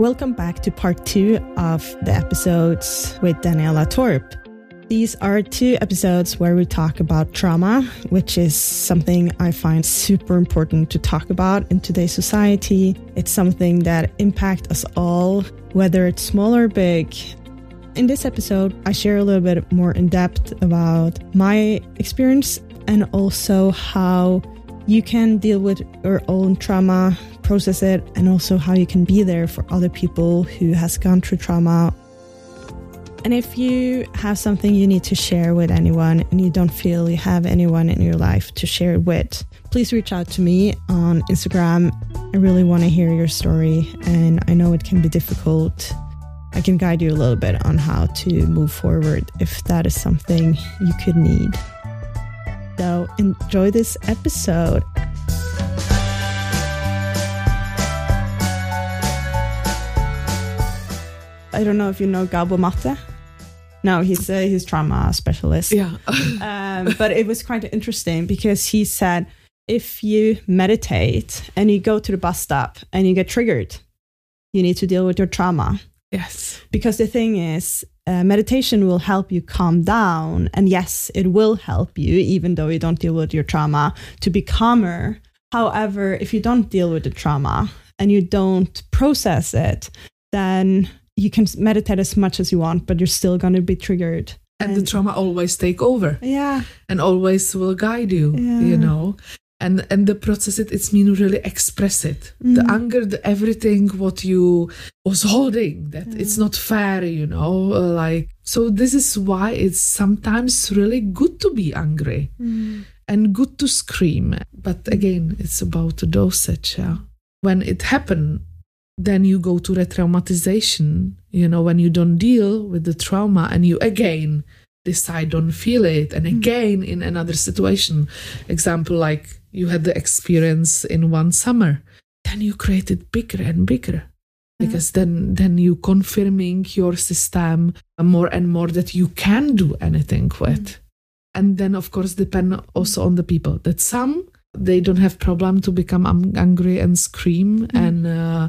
Welcome back to part two of the episodes with Daniela Torp. These are two episodes where we talk about trauma, which is something I find super important to talk about in today's society. It's something that impacts us all, whether it's small or big. In this episode, I share a little bit more in depth about my experience and also how you can deal with your own trauma process it and also how you can be there for other people who has gone through trauma and if you have something you need to share with anyone and you don't feel you have anyone in your life to share it with, please reach out to me on Instagram. I really want to hear your story, and I know it can be difficult. I can guide you a little bit on how to move forward if that is something you could need. So, enjoy this episode. I don't know if you know Gabor Maté. No, he's a he's trauma specialist. Yeah. um, but it was quite interesting because he said if you meditate and you go to the bus stop and you get triggered, you need to deal with your trauma. Yes. Because the thing is, uh, meditation will help you calm down. And yes, it will help you, even though you don't deal with your trauma, to be calmer. However, if you don't deal with the trauma and you don't process it, then you can meditate as much as you want, but you're still going to be triggered. And, and, the trauma always take over. Yeah. And always will guide you, yeah. you know. And and the process it it's mean really express it. Mm. The anger, the everything what you was holding, that yeah. it's not fair, you know, like so this is why it's sometimes really good to be angry mm. and good to scream. But again, it's about the dosage. Yeah. When it happened, then you go to retraumatization you know when you don't deal with the trauma and you again decide don't feel it and hmm. again in another situation example like you had the experience in one summer then you create it bigger and bigger because then then you confirming your system more and more that you can do anything with mm. and then of course depend also on the people that some they don't have problem to become angry and scream mm. and uh,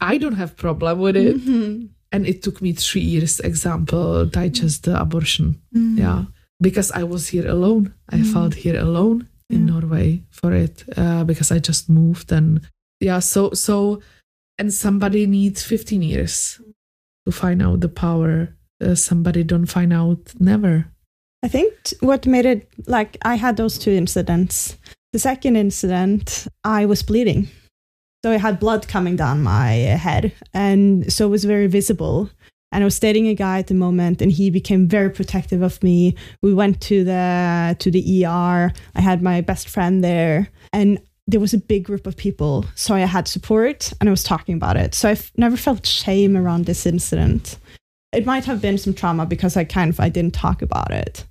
I don't have problem with it. Mm-hmm. And it took me three years, example, digest the abortion. Mm-hmm. Yeah. Because I was here alone. I mm-hmm. felt here alone in. Norway for it uh, because I just moved and yeah. So, so, and somebody needs 15 years to find out the power. Uh, somebody don't find out never. I think what made it like I had those two incidents. The second incident, I was bleeding. So I had blood coming down my head. And so it was very visible. And I was dating a guy at the moment, and he became very protective of me. We went to the to the ER. I had my best friend there, and there was a big group of people. So I had support, and I was talking about it. So I've never felt shame around this incident. It might have been some trauma because I kind of I didn't talk about it.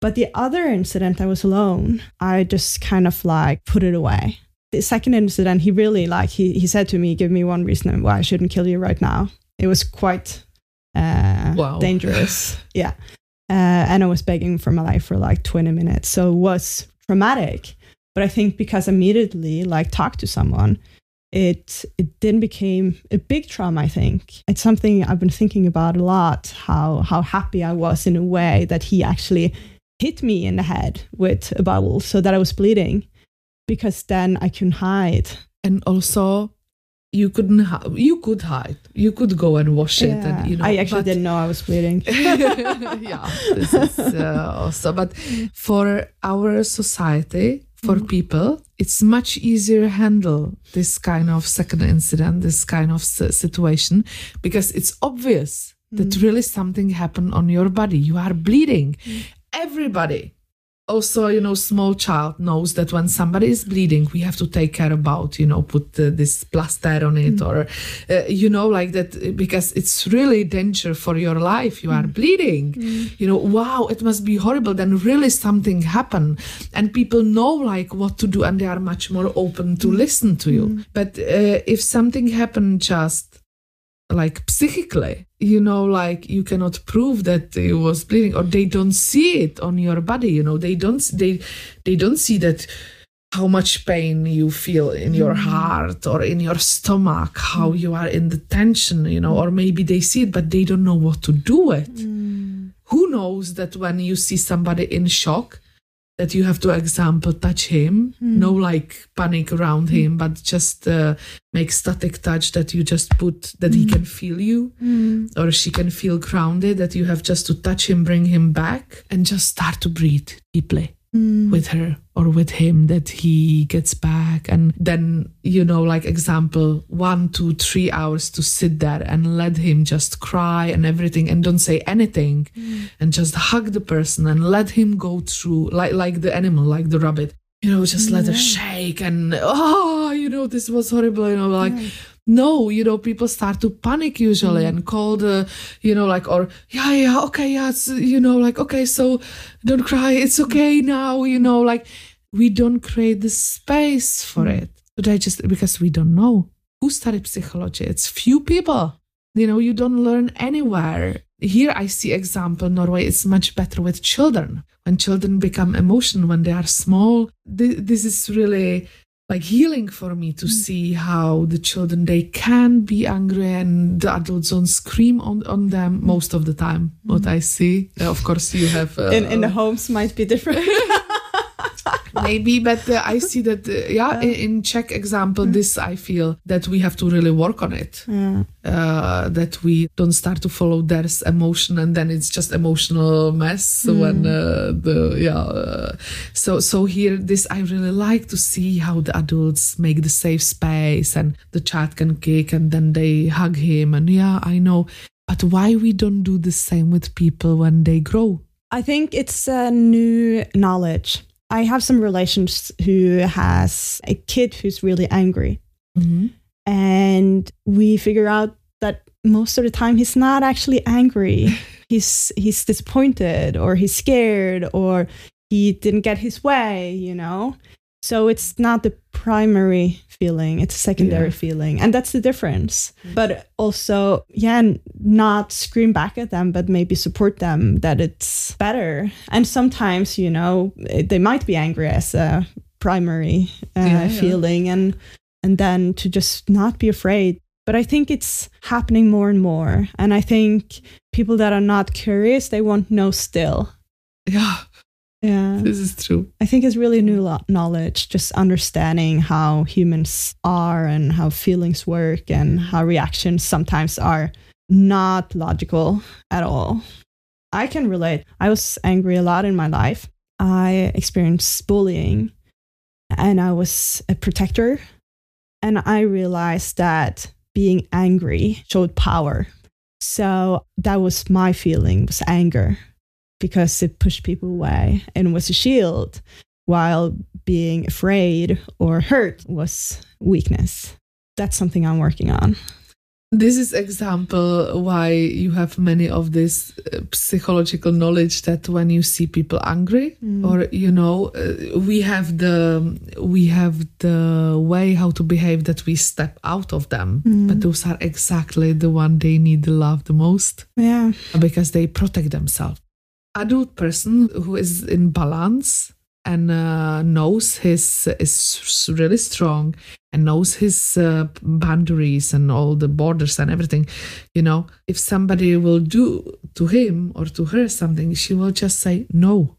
But the other incident, I was alone. I just kind of like put it away the second incident, he really like he he said to me, "Give me one reason why I shouldn't kill you right now." It was quite uh, wow. dangerous. yeah, uh, and I was begging for my life for like twenty minutes, so it was traumatic. But I think because immediately like talk to someone, it it then became a big trauma. I think it's something I've been thinking about a lot. How how happy I was in a way that he actually hit me in the head with a bottle so that I was bleeding because then I can hide. And also, you couldn't. Ha- you could hide. You could go and wash yeah. it. And you know, I actually but- didn't know I was bleeding. yeah, this is uh, also. But for our society, for mm people, it's much easier handle this kind of second incident, this kind of situation, because it's obvious mm that really something happened on your body. You are bleeding. mm Everybody also you know small child knows that when somebody is bleeding we have to take care about you know put uh, this plaster on it mm. or uh, you know like that because it's really danger for your life you mm. are bleeding mm. you know wow it must be horrible then really something happened and people know like what to do and they are much more open to mm. listen to you mm. but uh, if something happened just like psychically you know like you cannot prove that it was bleeding or they don't see it on your body you know they don't they they don't see that how much pain you feel in your Mm. heart or in your stomach, how you are in the tension, you know, or maybe they see it, but they don't know what to do with. Mm. Who knows that when you see somebody in shock, that you have to, example, touch him, Mm. no like panic around him, but just uh, make static touch that you just put that he can feel you Mm. or she can feel grounded, that you have just to touch him, bring him back, and just start to breathe deeply Mm. with her or with him that he gets back. And then you know like example one two three hours to sit there and let him just cry and everything and don't say anything and just hug the person and let him go through like like the animal like the rabbit. You know just let her shake and oh you know this was horrible you know like no you know people start to panic usually mm. and call the you know like or yeah yeah okay yeah it's, you know like okay so don't cry it's okay now you know like we don't create the space for mm. it but i just because we don't know who studied psychology. It's few people you know you don't learn anywhere. Here i see example norway is much better with children. When children become emotional when they are small Th- this is really like healing for me to see how the children they can be angry and the adults don't scream on, on them most of the time what i see. Uh, of course you have uh, in in the homes might be different. maybe but uh, i see that uh, yeah in, in czech example this i feel that we have to really work on it. Yeah. uh, that we don't start to follow their emotion and then it's just emotional mess when uh, the yeah uh, so so here this i really like to see how the adults make the safe space and the child can kick and then they hug him and yeah i know. But why we don't do the same with people when they grow? I think it's a new knowledge. I have some relations who has a kid who's really angry, mm-hmm. and we figure out that most of the time he's not actually angry. he's he's disappointed or he's scared or he didn't get his way, you know. So it's not the primary feeling, it's a secondary Yeah. feeling. And that's the difference. But also, yeah, not scream back at them, but maybe support them that it's better. And sometimes, you know, it- they might be angry as a primary uh, Yeah, yeah. feeling and and then to just not be afraid. But I think it's happening more and more. And I think people that are not curious, they won't know still. yeah Yeah. this is true I think it's really new lo- knowledge, just understanding how humans are and how feelings work and how reactions sometimes are not logical at all. I can relate. I was angry a lot in my life. I experienced bullying and I was a protector. And I realized that being angry showed power. So that was my feeling was anger because it pushed people away and was a shield, while being afraid or hurt was weakness. That's something I'm working on. this is example why you have many of this uh, psychological knowledge that when you see people angry or you know uh, we have the we have the way how to behave that we step out of them but those are exactly the one they need the love the most Yeah. because they protect themselves adult person who is in balance and uh, knows his is really strong and knows his uh, boundaries and all the borders and everything you know if somebody will do to him or to her something she will just say no.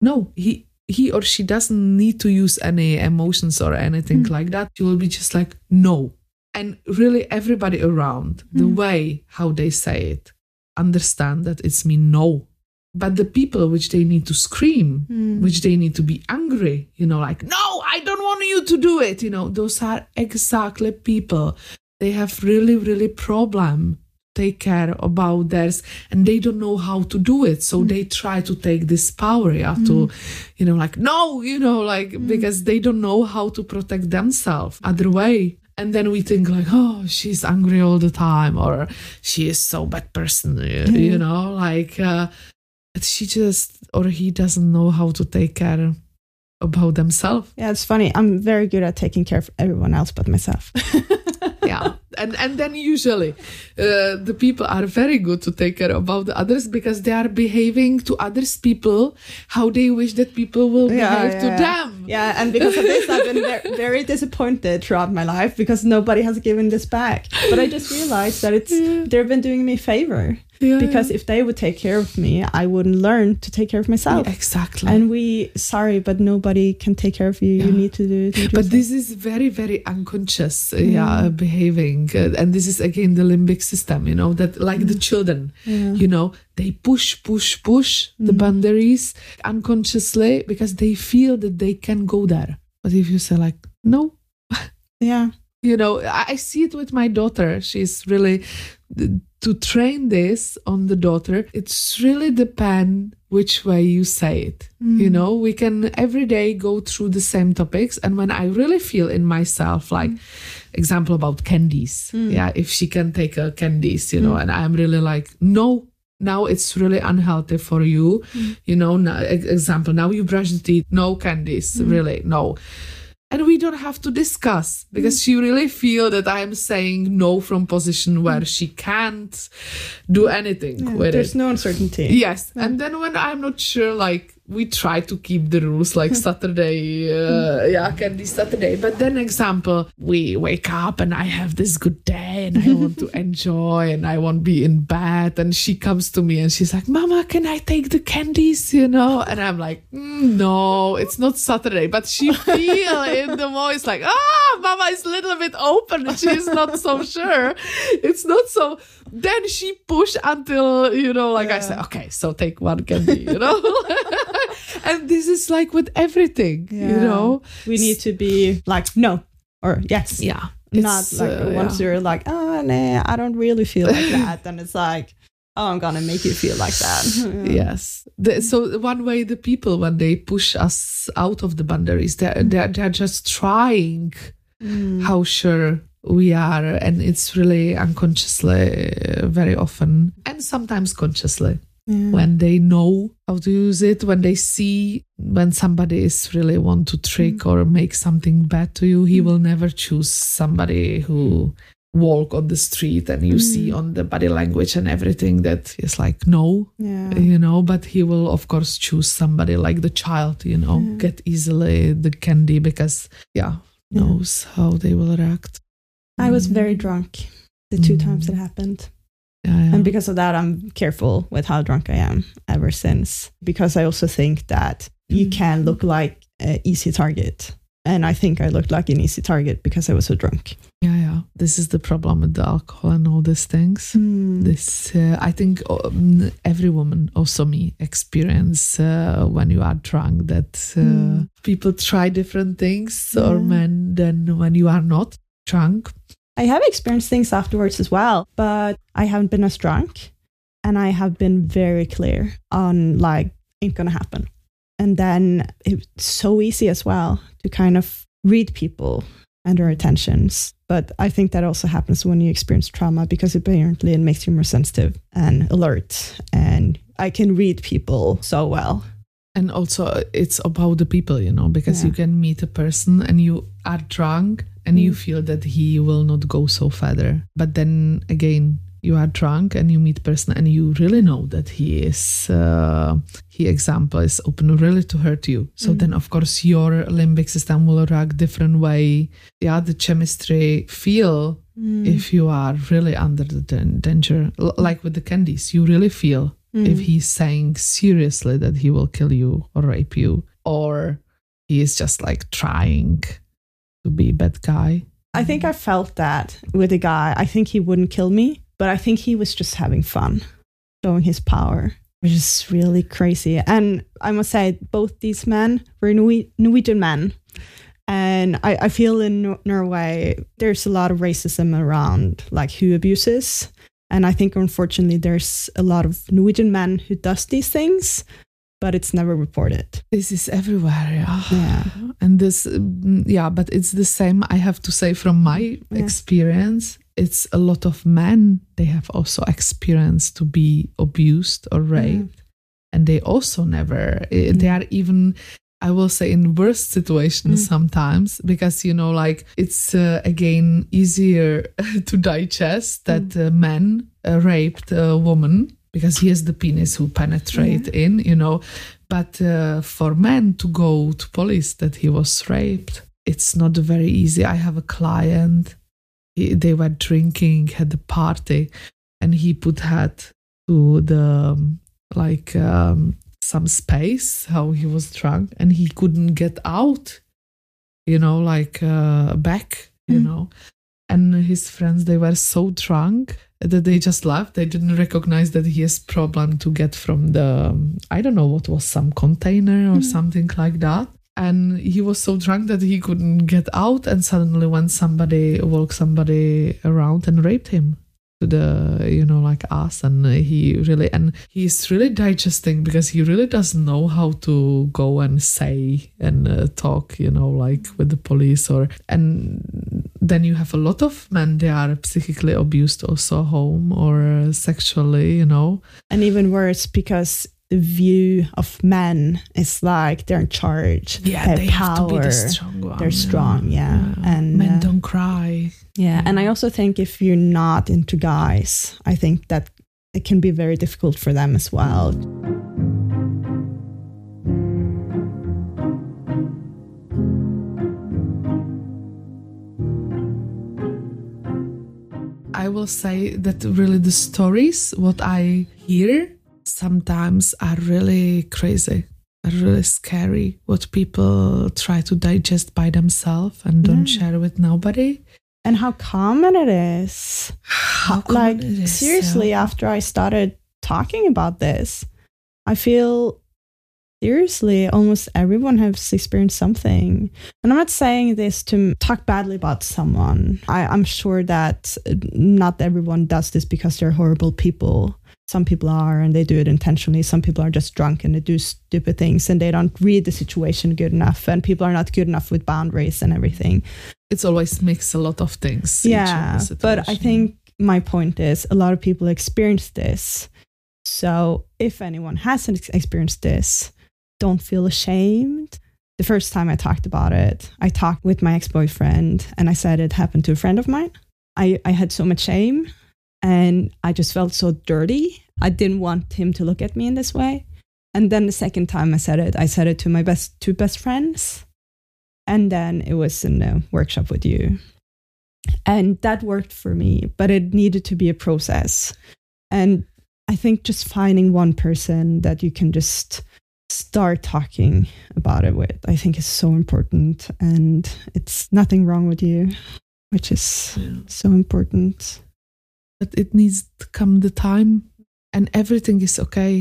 No he he or she doesn't need to use any emotions or anything like that. She will be just like no. And really everybody around the way how they say it understand that it's me no. But the people which they need to scream hmm. which they need to be angry you know like no i don't want you to do it you know those are exactly people. They have really really problem take care about theirs and they don't know how to do it. So hmm. they try to take this power yeah to hmm. you know like no you know like because they don't know how to protect themselves. Other way and then we think like oh she's angry all the time or she is so bad person you, you know like uh, but she just or he doesn't know how to take care about themselves Yeah, it's funny. I'm very good at taking care of everyone else but myself. yeah. And and then usually uh, the people are very good to take care about the others because they are behaving to others people how they wish that people will behave to them. Yeah and because of this i've been very, very, disappointed throughout my life because nobody has given this back. But i just realized that it's yeah. they've been doing me a favor yeah, because yeah. if they would take care of me, I wouldn't learn to take care of myself. Yeah, exactly. And we, sorry, but nobody can take care of you. You need to do it. But this is very, very unconscious, uh, yeah, behaving, uh, and this is again the limbic system. You know that, like the children, you know, they push, push, push mm. the boundaries unconsciously because they feel that they can go there. But if you say like, no, yeah, you know, I see it with my daughter. She's really to train this on the daughter, it's really depend which way you say it. Mm. You know, we can every day go through the same topics. And when I really feel in myself, like mm. example about candies, mm. yeah, if she can take a candies, you know, mm. and I'm really like, no, now it's really unhealthy for you. Mm. You know, now, example, now you brush the teeth, no candies, mm. really, no and we don't have to discuss because mm. she really feel that i'm saying no from position where she can't do anything yeah, with there's it. no uncertainty yes yeah. and then when i'm not sure like we try to keep the rules like Saturday, uh, yeah, candy Saturday. But then, example, we wake up and I have this good day and I want to enjoy and I want to be in bed. And she comes to me and she's like, Mama, can I take the candies? You know? And I'm like, mm, No, it's not Saturday. But she feel in the voice like, Ah, Mama is a little bit open and she's not so sure. It's not so. Then she push until, you know, like yeah. I said, okay, so take one candy, you know? and this is like with everything, yeah. you know. We need to be like no or yes. Yeah. Not like uh, once yeah. you're like, oh nah, I don't really feel like that. then it's like, oh, I'm gonna make you feel like that. yes. The, so one way the people when they push us out of the boundaries, they're mm. they're, they're just trying mm. how sure we are, and it's really unconsciously very often, and sometimes consciously yeah. when they know how to use it when they see when somebody is really want to trick mm. or make something bad to you he mm. will never choose somebody who walk on the street and you mm. see on the body language and everything that is like no yeah. you know but he will of course choose somebody like the child you know yeah. get easily the candy because yeah, yeah, knows how they will react i was very drunk the two times it happened yeah, yeah. And because of that, I'm careful with how drunk I am ever since. Because I also think that you mm. can look like an easy target. And I think I looked like an easy target because I was so drunk. Yeah, yeah. This is the problem with the alcohol and all these things. Mm. This, uh, I think, um, every woman, also me, experience uh, when you are drunk that uh, mm. people try different things, yeah. or men than when you are not drunk. I have experienced things afterwards as well, but I haven't been as drunk. And I have been very clear on like, ain't gonna happen. And then it's so easy as well to kind of read people and their attentions. But I think that also happens when you experience trauma because apparently it makes you more sensitive and alert. And I can read people so well. And also, it's about the people, you know, because yeah. you can meet a person and you are drunk and mm. you feel that he will not go so further. But then again, you are drunk and you meet person and you really know that he is uh, he example is open really to hurt you so mm. then of course your limbic system will react different way yeah the chemistry feel mm. if you are really under the danger like with the candies you really feel mm. if he's saying seriously that he will kill you or rape you or he is just like trying to be a bad guy. I think I felt that with a guy. I think he wouldn't kill me, but I think he was just having fun, showing his power, which is really crazy. And I must say, both these men were Norwegian men. And I, I feel in Norway, there's a lot of racism around like who abuses. And I think unfortunately, there's a lot of Norwegian men who does these things, but it's never reported. This is everywhere, yeah. yeah. And this, mm, yeah, but it's the same. I have to say, from my yeah. experience, it's a lot of men. They have also experienced to be abused or raped, and they also never. Eh, they are even I will say in worst situations Mm. sometimes because you know like it's uh, again easier to digest that uh, man uh, raped a woman because he has the penis who penetrate in you know. But uh, for men to go to police that he was raped it's not very easy. I have a client he, they were drinking had a party and he put head to the um, like um, some space how he was drunk and he couldn't get out you know like uh, back you Mm. know and his friends they were so drunk that they just left they didn't recognize that he has problem to get from the i don't know what was some container or Mm. something like that and he was so drunk that he couldn't get out and suddenly when somebody woke somebody around and raped him the you know like us and he really and he's really digesting because he really doesn't know how to go and say and uh, talk you know like with the police or and then you have a lot of men they are psychically abused also home or sexually you know. And even worse, because the view of men is like they're in charge. yeah they they have to be power. the strong one They're strong, yeah. And men uh, don't cry Yeah, and I also think if you're not into guys, I think that it can be very difficult for them as well. I will say that really the stories what I hear sometimes are really crazy, are really scary. What people try to digest by themselves and don't Yeah. share with nobody. And how common it is. How like common it is, seriously, yeah. after I started talking about this, I feel seriously almost everyone has experienced something. And I'm not saying this to talk badly about someone. I, I'm sure that uh, not everyone does this because they're horrible people. Some people are and they do it intentionally. Some people are just drunk and they do stupid things and they don't read the situation good enough. And people are not good enough with boundaries and everything. It's always mix a lot of things. Yeah, but I think my point is a lot of people experience this. So if anyone hasn't ex- experienced this, don't feel ashamed. The first time I talked about it, I talked with my ex boyfriend and I said it happened to a friend of mine. I, I had so much shame and I just felt so dirty. I didn't want him to look at me in this way. And then the second time I said it, I said it to my best two best friends. And then it was in a workshop with you and that worked for me but it needed to be a process and i think just finding one person that you can just start talking about it with i think is so important and it's nothing wrong with you which is Yeah. so important but it needs to come the time and everything is okay.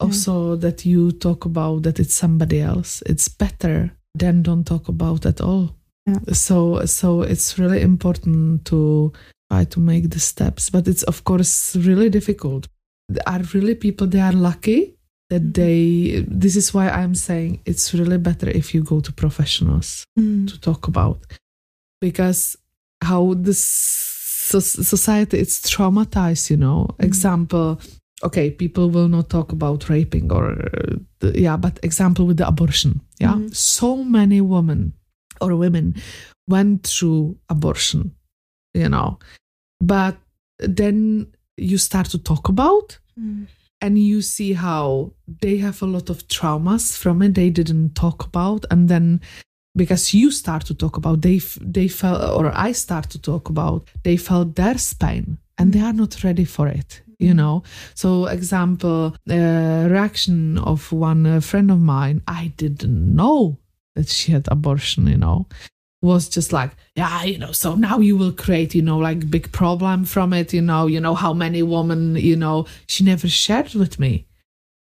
Also that you talk about that it's somebody else. It's better than don't talk about at all. Yeah. so so it's really important to try to make the steps but it's of course really difficult. There are really people they are lucky that Mhm. they this is why i'm saying it's really better if you go to professionals to talk about. Because how this so- society it's traumatized you know Mm. example okay people will not talk about raping or uh, the, yeah but example with the abortion yeah Mhm. so many women or women went through abortion you know but then you start to talk about and you see how they have a lot of traumas from it they didn't talk about and then because you start to talk about they they felt or i start to talk about they felt their pain and they are not ready for it you know? So example uh, reaction of one uh, friend of mine i didn't know that she had abortion you know? Was just like yeah you know so now you will create you know like big problem from it you know you know how many women you know she never shared with me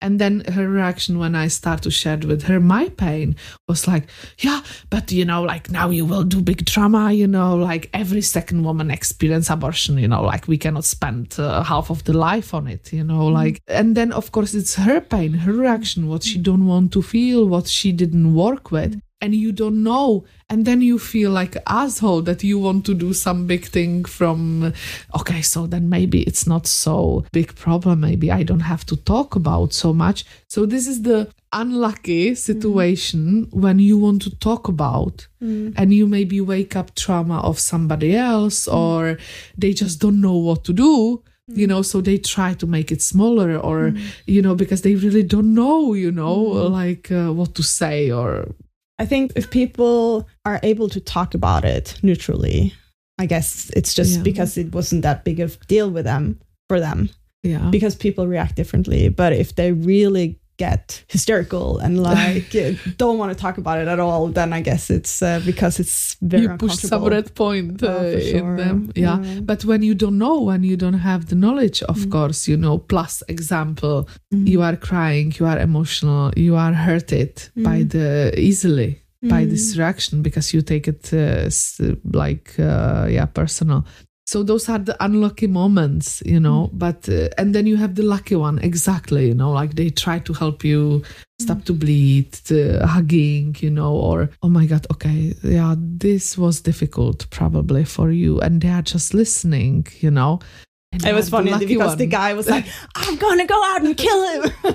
and then her reaction when i start to share with her my pain was like yeah but you know like now you will do big drama you know like every second woman experience abortion you know like we cannot spend uh, half of the life on it you know like and then of course it's her pain her reaction what she don't want to feel what she didn't work with and you don't know and then you feel like asshole that you want to do some big thing from okay so then maybe it's not so big problem maybe i don't have to talk about so much so this is the unlucky situation mm. when you want to talk about mm. and you maybe wake up trauma of somebody else mm. or they just don't know what to do you know so they try to make it smaller or mm. you know because they really don't know you know mm. like uh, what to say or i think if people are able to talk about it neutrally i guess it's just yeah. because it wasn't that big of deal with them for them. Yeah. Because people react differently. But if they really get hysterical and like don't want to talk about it at all, then I guess it's uh, because it's very you push some red point uh, oh, sure. in them. Yeah. yeah. but when you don't know, when you don't have the knowledge, of mm. course, you know. Plus, example, mm. you are crying, you are emotional, you are hurted mm. by the easily by this mm. reaction because you take it uh, like uh, yeah personal so those are the unlucky moments you know mm. but uh, and then you have the lucky one exactly you know like they try to help you stop mm. to bleed to hugging you know or oh my god okay yeah this was difficult probably for you and they are just listening you know and it was funny because one. the guy was like i'm gonna go out and kill him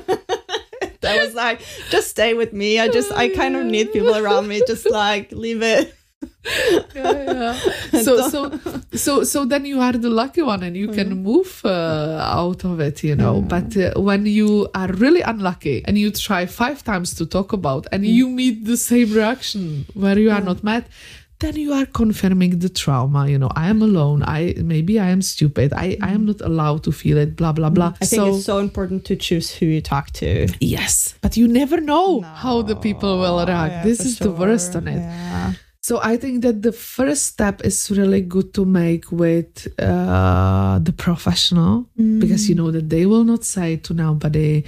I was like, just stay with me. I just, I kind of need people around me. Just like, leave it yeah, yeah. So so so so then you are the lucky one and you can mm. move uh, out of it, you know. Mm. But uh, when you are really unlucky and you try five times to talk about and mm. you meet the same reaction where you are not mad, then you are confirming the trauma you know i am alone i maybe i am stupid i i am not allowed to feel it blah blah blah i think it's so important to choose who you talk to yes but you never know no, how the people will react yeah, this is sure. the worst on it yeah. So I think that the first step is really good to make with uh, the professional mm. because you know that they will not say to nobody.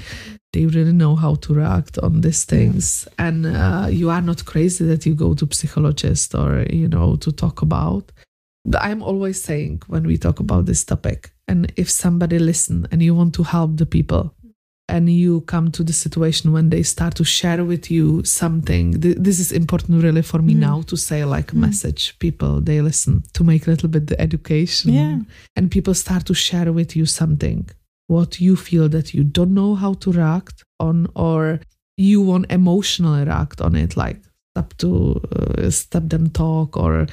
They really know how to react on these things, yeah. and uh, you are not crazy that you go to psychologist or you know to talk about. But I'm always saying when we talk about this topic, and if somebody listen and you want to help the people, and you come to the situation when they start to share with you something this is important really for me mm. now to say like mm. message people they listen to make a little bit the education yeah. and people start to share with you something what you feel that you don't know how to react on or you want emotionally react on it like stop to uh, stop them talk or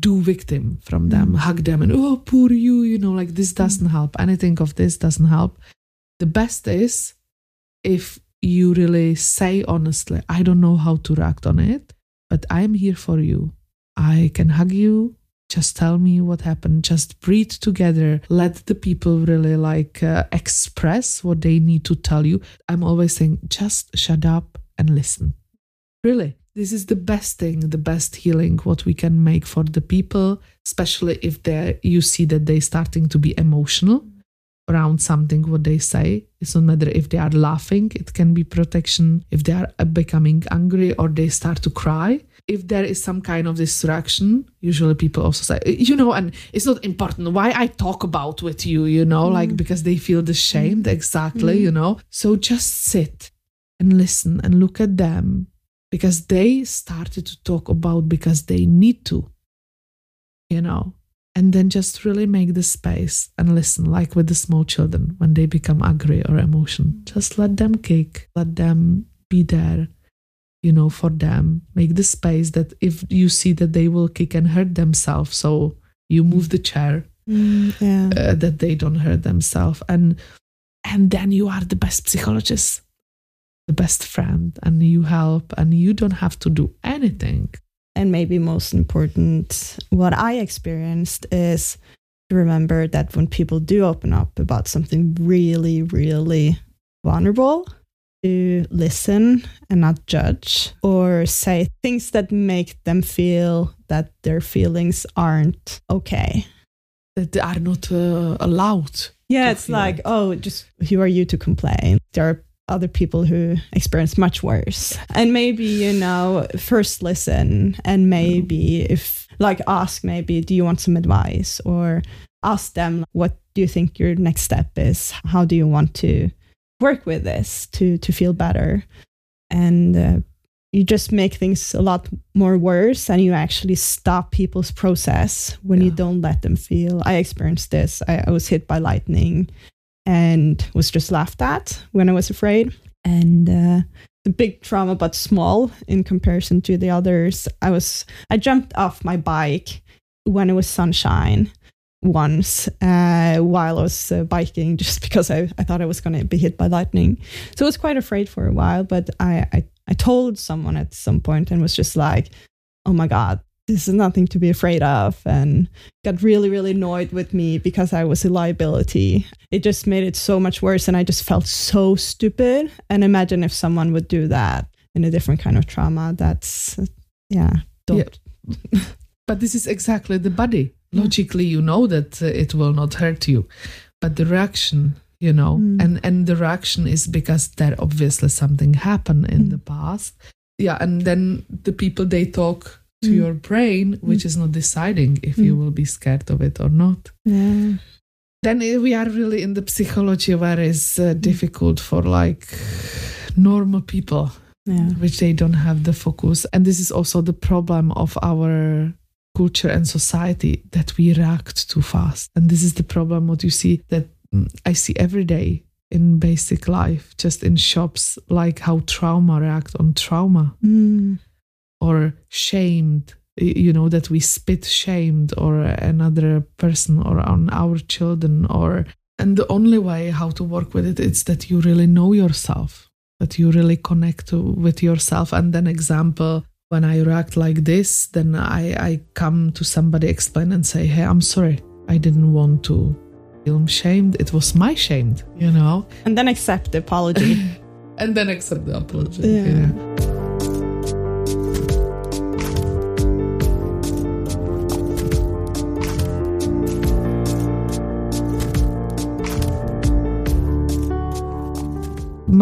do victim from them mm. hug them and oh poor you you know like this doesn't help anything of this doesn't help the best is if you really say honestly, I don't know how to react on it, but I'm here for you. I can hug you. Just tell me what happened. Just breathe together. Let the people really like uh, express what they need to tell you. I'm always saying, just shut up and listen. Really, this is the best thing, the best healing what we can make for the people, especially if they you see that they starting to be emotional around something what they say it's not matter if they are laughing it can be protection if they are becoming angry or they start to cry if there is some kind of distraction usually people also say you know and it's not important why i talk about with you you know mm. like because they feel ashamed mm. exactly mm. you know so just sit and listen and look at them because they started to talk about because they need to you know and then just really make the space and listen like with the small children when they become angry or emotion. Just let them kick let them be there you know for them. Make the space that if you see that they will kick and hurt themselves so you move the chair mm, yeah. uh, that they don't hurt themselves. And and then you are the best psychologist the best friend and you help and you don't have to do anything and maybe most important, what I experienced is to remember that when people do open up about something really, really vulnerable, to listen and not judge or say things that make them feel that their feelings aren't okay. That they are not uh, allowed. Yeah, it's like, oh, just who are you to complain? There are other people who experience much worse. And maybe, you know, first listen and maybe if, like, ask maybe, do you want some advice? Or ask them, what do you think your next step is? How do you want to work with this to, to feel better? And uh, you just make things a lot more worse and you actually stop people's process when yeah. you don't let them feel i experienced this I, I, was hit by lightning and was just laughed at when i was afraid and uh, the big trauma but small in comparison to the others i was i jumped off my bike when it was sunshine once uh, while I was uh, biking just because I, I thought I was going to be hit by lightning. So I was quite afraid for a while, but I, I, I told someone at some point and was just like, oh my God, this is nothing to be afraid of. And got really, really annoyed with me because I was a liability. It just made it so much worse. And I just felt so stupid. And imagine if someone would do that in a different kind of trauma. That's, yeah, don't. Yeah. but this is exactly the body logically you know that uh, it will not hurt you but the reaction you know mm. and and the reaction is because there obviously something happened in mm. the past yeah and then the people they talk to mm. your brain which mm. is not deciding if you mm. will be scared of it or not yeah then we are really in the psychology where it's uh, mm. difficult for like normal people yeah. which they don't have the focus and this is also the problem of our culture and society that we react too fast. And this is the problem what you see that I see every day in basic life, just in shops, like how trauma react on trauma mm. Or shamed, you know, that we spit shamed or another person or on our children or and the only way how to work with it is that you really know yourself that you really connect with yourself and then example when I react like this, then I, I come to somebody, explain and say, hey, I'm sorry. I didn't want to feel shamed. It was my shamed, you know? And then accept the apology. and then accept the apology. yeah. yeah.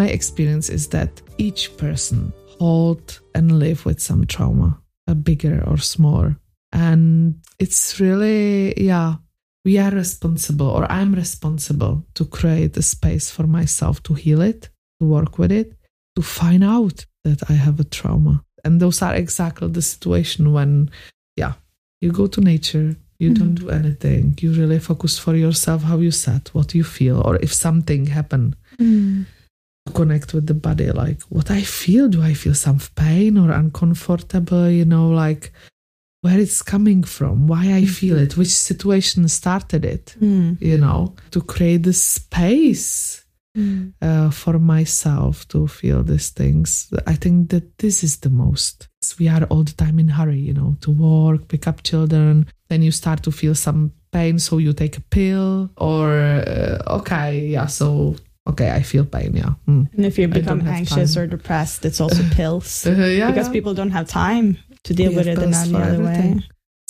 My experience is that each person hold and live with some trauma, a bigger or smaller. And it's really, yeah, we are responsible, or I'm responsible to create a space for myself to heal it, to work with it, to find out that I have a trauma. And those are exactly the situation when, yeah, you go to nature, you mm don't do anything, you really focus for yourself how you sat, what you feel, or if something happened. Mm connect with the body like what i feel do i feel some pain or uncomfortable you know like where it's coming from why i feel it which situation started it mm. you know to create the space mm. uh, for myself to feel these things i think that this is the most we are all the time in hurry you know to work pick up children then you start to feel some pain so you take a pill or uh, okay yeah so okay, I feel pain. Yeah. Mm. And if you become anxious or depressed, it's also pills uh, yeah, because yeah. people don't have time to deal with it in any other way.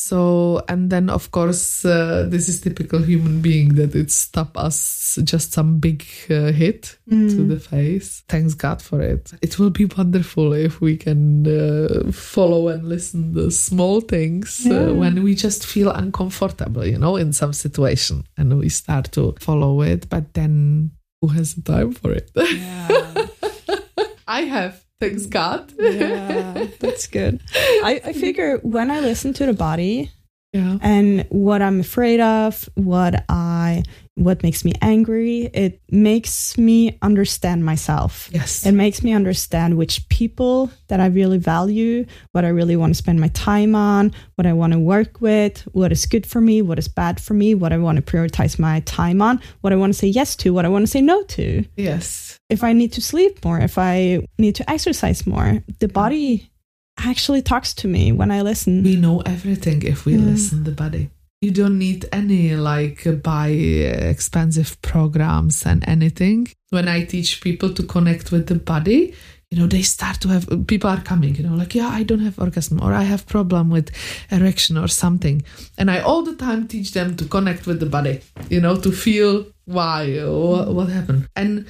So, and then of course, uh, this is typical human being that it stop us just some big uh, hit mm. to the face. Thanks God for it. It will be wonderful if we can uh, follow and listen the small things uh, yeah. when we just feel uncomfortable, you know, in some situation, and we start to follow it. But then who has the time for it? Yeah. I have. Thanks God. yeah, that's good. I, I figure when I listen to the body, yeah. and what I'm afraid of, what I what makes me angry. It makes me understand myself. Yes. It makes me understand which people that I really value, what I really want to spend my time on, what I want to work with, what is good for me, what is bad for me, what I want to prioritize my time on, what I want to say yes to, what I want to say no to. Yes. If I need to sleep more, if I need to exercise more, the body actually talks to me when I listen. We know everything if we yeah. listen the body you don't need any like uh, buy uh, expensive programs and anything. When i teach people to connect with the body you know they start to have people are coming you know like yeah i don't have orgasm or i have problem with erection or something. And i all the time teach them to connect with the body you know to feel why? What, what happened? And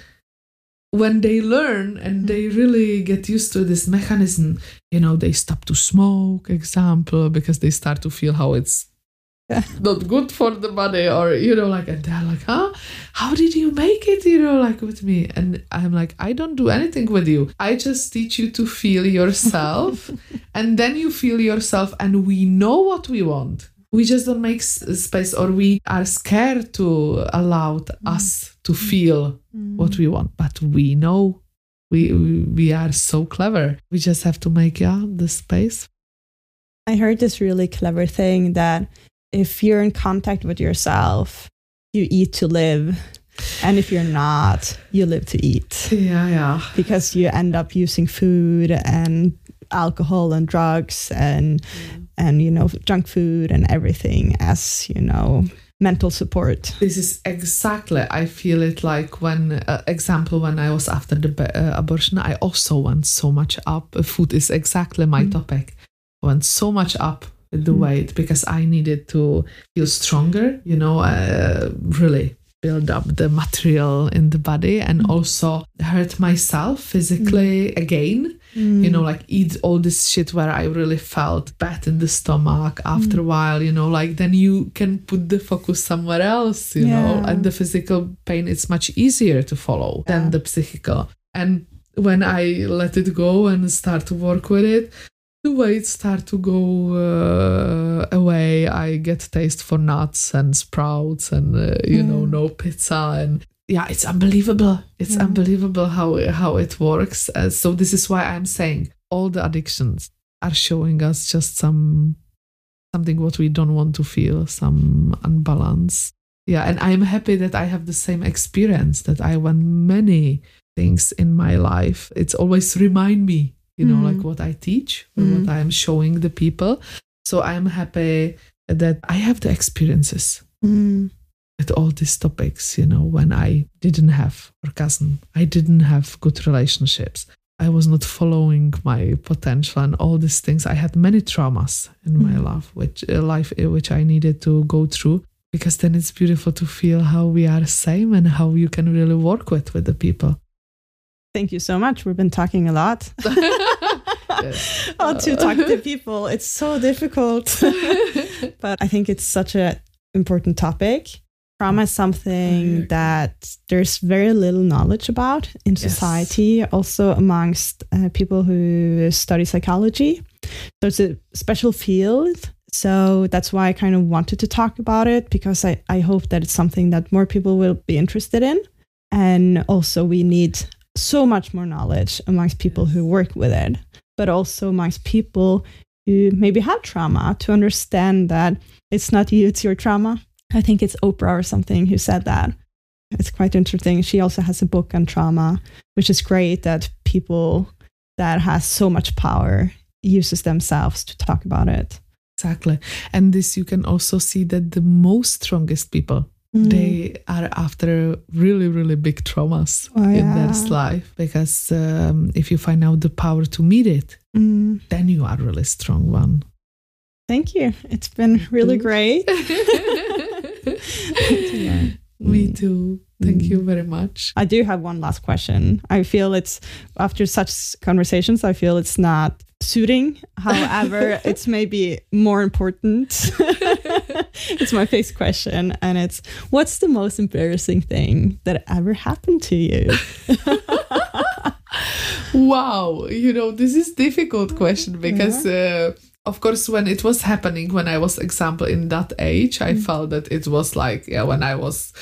when they learn and mm-hmm. they really get used to this mechanism you know they stop to smoke example because they start to feel how it's not good for the money or you know like and they're like huh? How did you make it you know like with me? And i'm like i don't do anything with you. I just teach you to feel yourself and then you feel yourself and we know what we want. We just don't make space or we are scared to allow mm. us to feel mm. what we want. But we know. We we are so clever. We just have to make yeah the space. I heard this really clever thing that if you're in contact with yourself, you eat to live. And if you're not, you live to eat. Yeah, yeah. Because you end up using food and alcohol and drugs and mm. and you know junk food and everything as you know mental support this is exactly i feel it like when uh, example when i was after the uh, abortion i also went so much up food is exactly my mm. topic went so much up the hmm. weight because I needed to feel stronger, you know, uh, really build up the material in the body and mm. also hurt myself physically mm. again. Mm. You know, like eat all this shit where I really felt bad in the stomach after a while, you know, like then you can put the focus somewhere else, you yeah. know, and the physical pain is much easier to follow yeah. than the psychical. And when I let it go and start to work with it, the weight start to go uh, away i get taste for nuts and sprouts and uh, you mm. know no pizza and yeah it's unbelievable it's mm. unbelievable how how it works uh, so this is why i'm saying all the addictions are showing us just some something what we don't want to feel some unbalance yeah and i'm happy that i have the same experience that i want many things in my life it's always remind me you know, mm. like what I teach or mm. what I'm showing the people. So I'm happy that I have the experiences mm. with all these topics, you know, when I didn't have orgasm, I didn't have good relationships. I was not following my potential and all these things. I had many traumas in my mm. life, which uh, life uh, which I needed to go through. Because then it's beautiful to feel how we are same and how you can really work with with the people. Thank you so much. We've been talking a lot. How to talk to people. It's so difficult. but I think it's such an important topic. Trauma is something that there's very little knowledge about in society, yes. also amongst uh, people who study psychology. So it's a special field. So that's why I kind of wanted to talk about it because I, I hope that it's something that more people will be interested in. And also, we need so much more knowledge amongst people who work with it, but also amongst people who maybe have trauma to understand that it's not you, it's your trauma. I think it's Oprah or something who said that. It's quite interesting. She also has a book on trauma, which is great that people that has so much power uses themselves to talk about it. Exactly. And this you can also see that the most strongest people Mm. They are after really, really big traumas oh, in yeah. their life because um, if you find out the power to meet it, mm. then you are really strong one. Thank you. It's been really great. yeah. Me mm. too. Thank you very much. I do have one last question. I feel it's after such conversations, I feel it's not suiting. However, it's maybe more important. it's my fixed question, and it's what's the most embarrassing thing that ever happened to you? wow, you know this is difficult question because. Uh, of course when it was happening when i was example in that age i mm. felt that it was like yeah when i was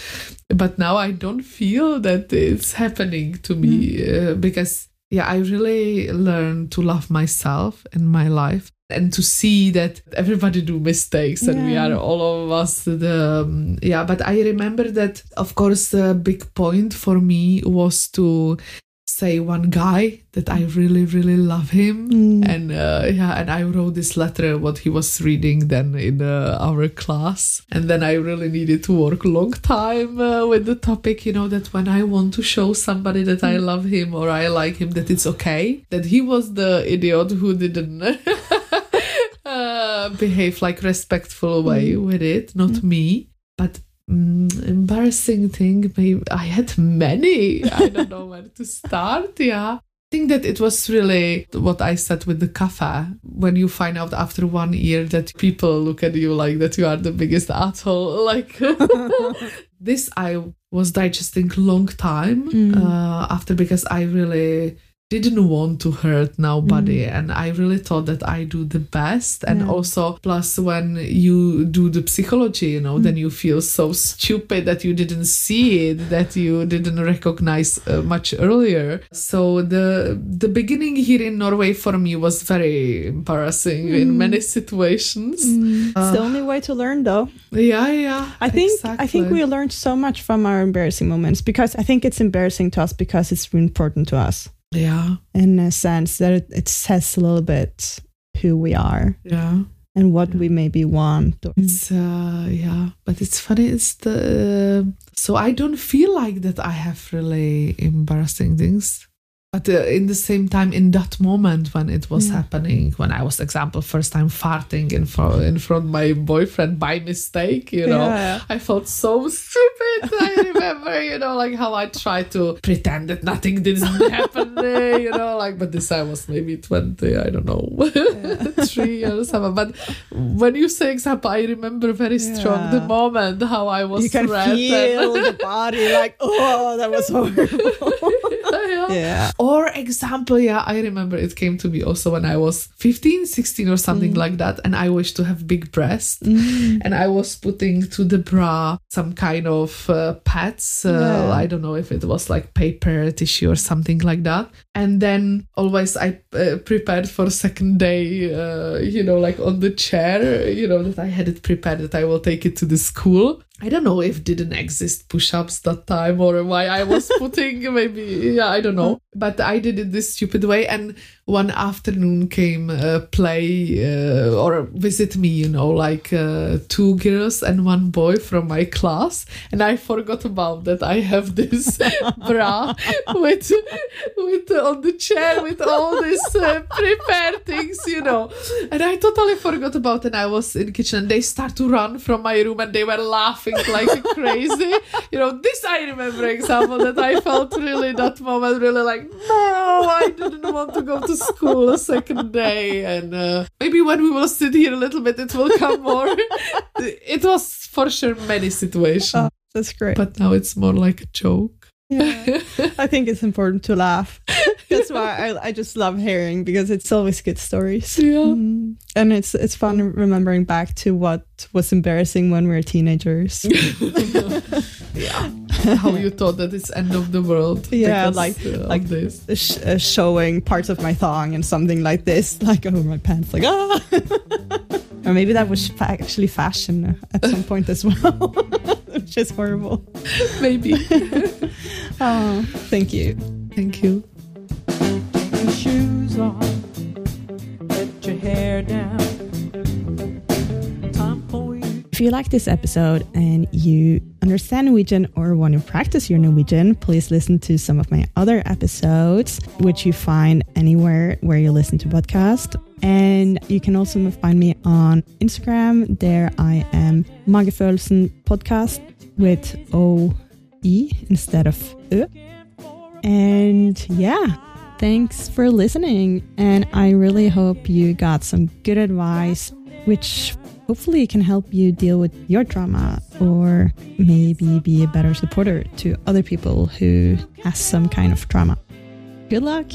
but now i don't feel that it's happening to me mm. uh, because yeah i really learned to love myself and my life and to see that everybody do mistakes and yeah. we are all of us the um, yeah but i remember that of course the big point for me was to say one guy that I really really love him mm. and uh, yeah and I wrote this letter what he was reading then in uh, our class and then I really needed to work long time uh, with the topic you know that when I want to show somebody that mm. I love him or I like him that it's okay that he was the idiot who didn't uh, behave like respectful way mm. with it not mm. me but Mm, embarrassing thing maybe i had many i don't know where to start yeah I think that it was really what I said with the cafe. When you find out after one year that people look at you like that you are the biggest asshole, like this, I was digesting long time mm. uh, after because I really didn't want to hurt nobody mm. and i really thought that i do the best and yeah. also plus when you do the psychology you know mm. then you feel so stupid that you didn't see it that you didn't recognize uh, much earlier so the the beginning here in norway for me was very embarrassing mm. in many situations mm. uh, it's the only way to learn though yeah yeah i think exactly. i think we learned so much from our embarrassing moments because i think it's embarrassing to us because it's important to us yeah. In a sense that it, it says a little bit who we are. Yeah. And what we maybe want. Or... It's uh yeah, but it's funny. It's the so I don't feel like that. I have really embarrassing things but uh, in the same time in that moment when it was yeah. happening when i was example first time farting in front in front of my boyfriend by mistake you know yeah. i felt so stupid i remember you know like how i tried to pretend that nothing didn't happen there you know like but this i was maybe 20 i don't know yeah. three or something but when you say example i remember very strong the moment how i was you can feel the body like oh that was horrible yeah or example yeah i remember it came to me also when i was 15 16 or something mm. like that and i wished to have big breasts mm. and i was putting to the bra some kind of uh, pads uh, yeah. i don't know if it was like paper tissue or something like that and then always i uh, prepared for second day uh, you know like on the chair you know that i had it prepared that i will take it to the school I don't know if didn't exist push-ups that time or why I was putting maybe yeah I don't know. But I did it this stupid way and one afternoon came uh, play uh, or visit me you know like uh, two girls and one boy from my class. And I forgot about that I have this bra with with on the chair with all these uh, prepared things you know. And I totally forgot about it. And I was in kitchen and they start to run from my room and they were laughing like crazy. You know, this I remember example that I felt really that moment really like, no, I didn't want to go to school a second day. And uh, maybe when we will sit here a little bit, it will come more. it was for sure many situations. Oh, that's great. But now it's more like a joke. Yeah. I think it's important to laugh. That's why I, I just love hearing because it's always good stories. Yeah. Mm. And it's it's fun remembering back to what was embarrassing when we were teenagers. yeah. How you thought that it's end of the world. Yeah, like like this. Sh- uh, showing parts of my thong and something like this, like over my pants, like ah. or maybe that was fa- actually fashion at some point as well, which is horrible. Maybe. Oh, thank you. Thank you. shoes on, let your hair down. If you like this episode and you understand Norwegian or want to practice your Norwegian, please listen to some of my other episodes, which you find anywhere where you listen to podcasts. And you can also find me on Instagram. There I am Magefølelsen podcast with O E instead of Ö. And yeah, thanks for listening. And I really hope you got some good advice, which hopefully can help you deal with your trauma or maybe be a better supporter to other people who has some kind of trauma. Good luck.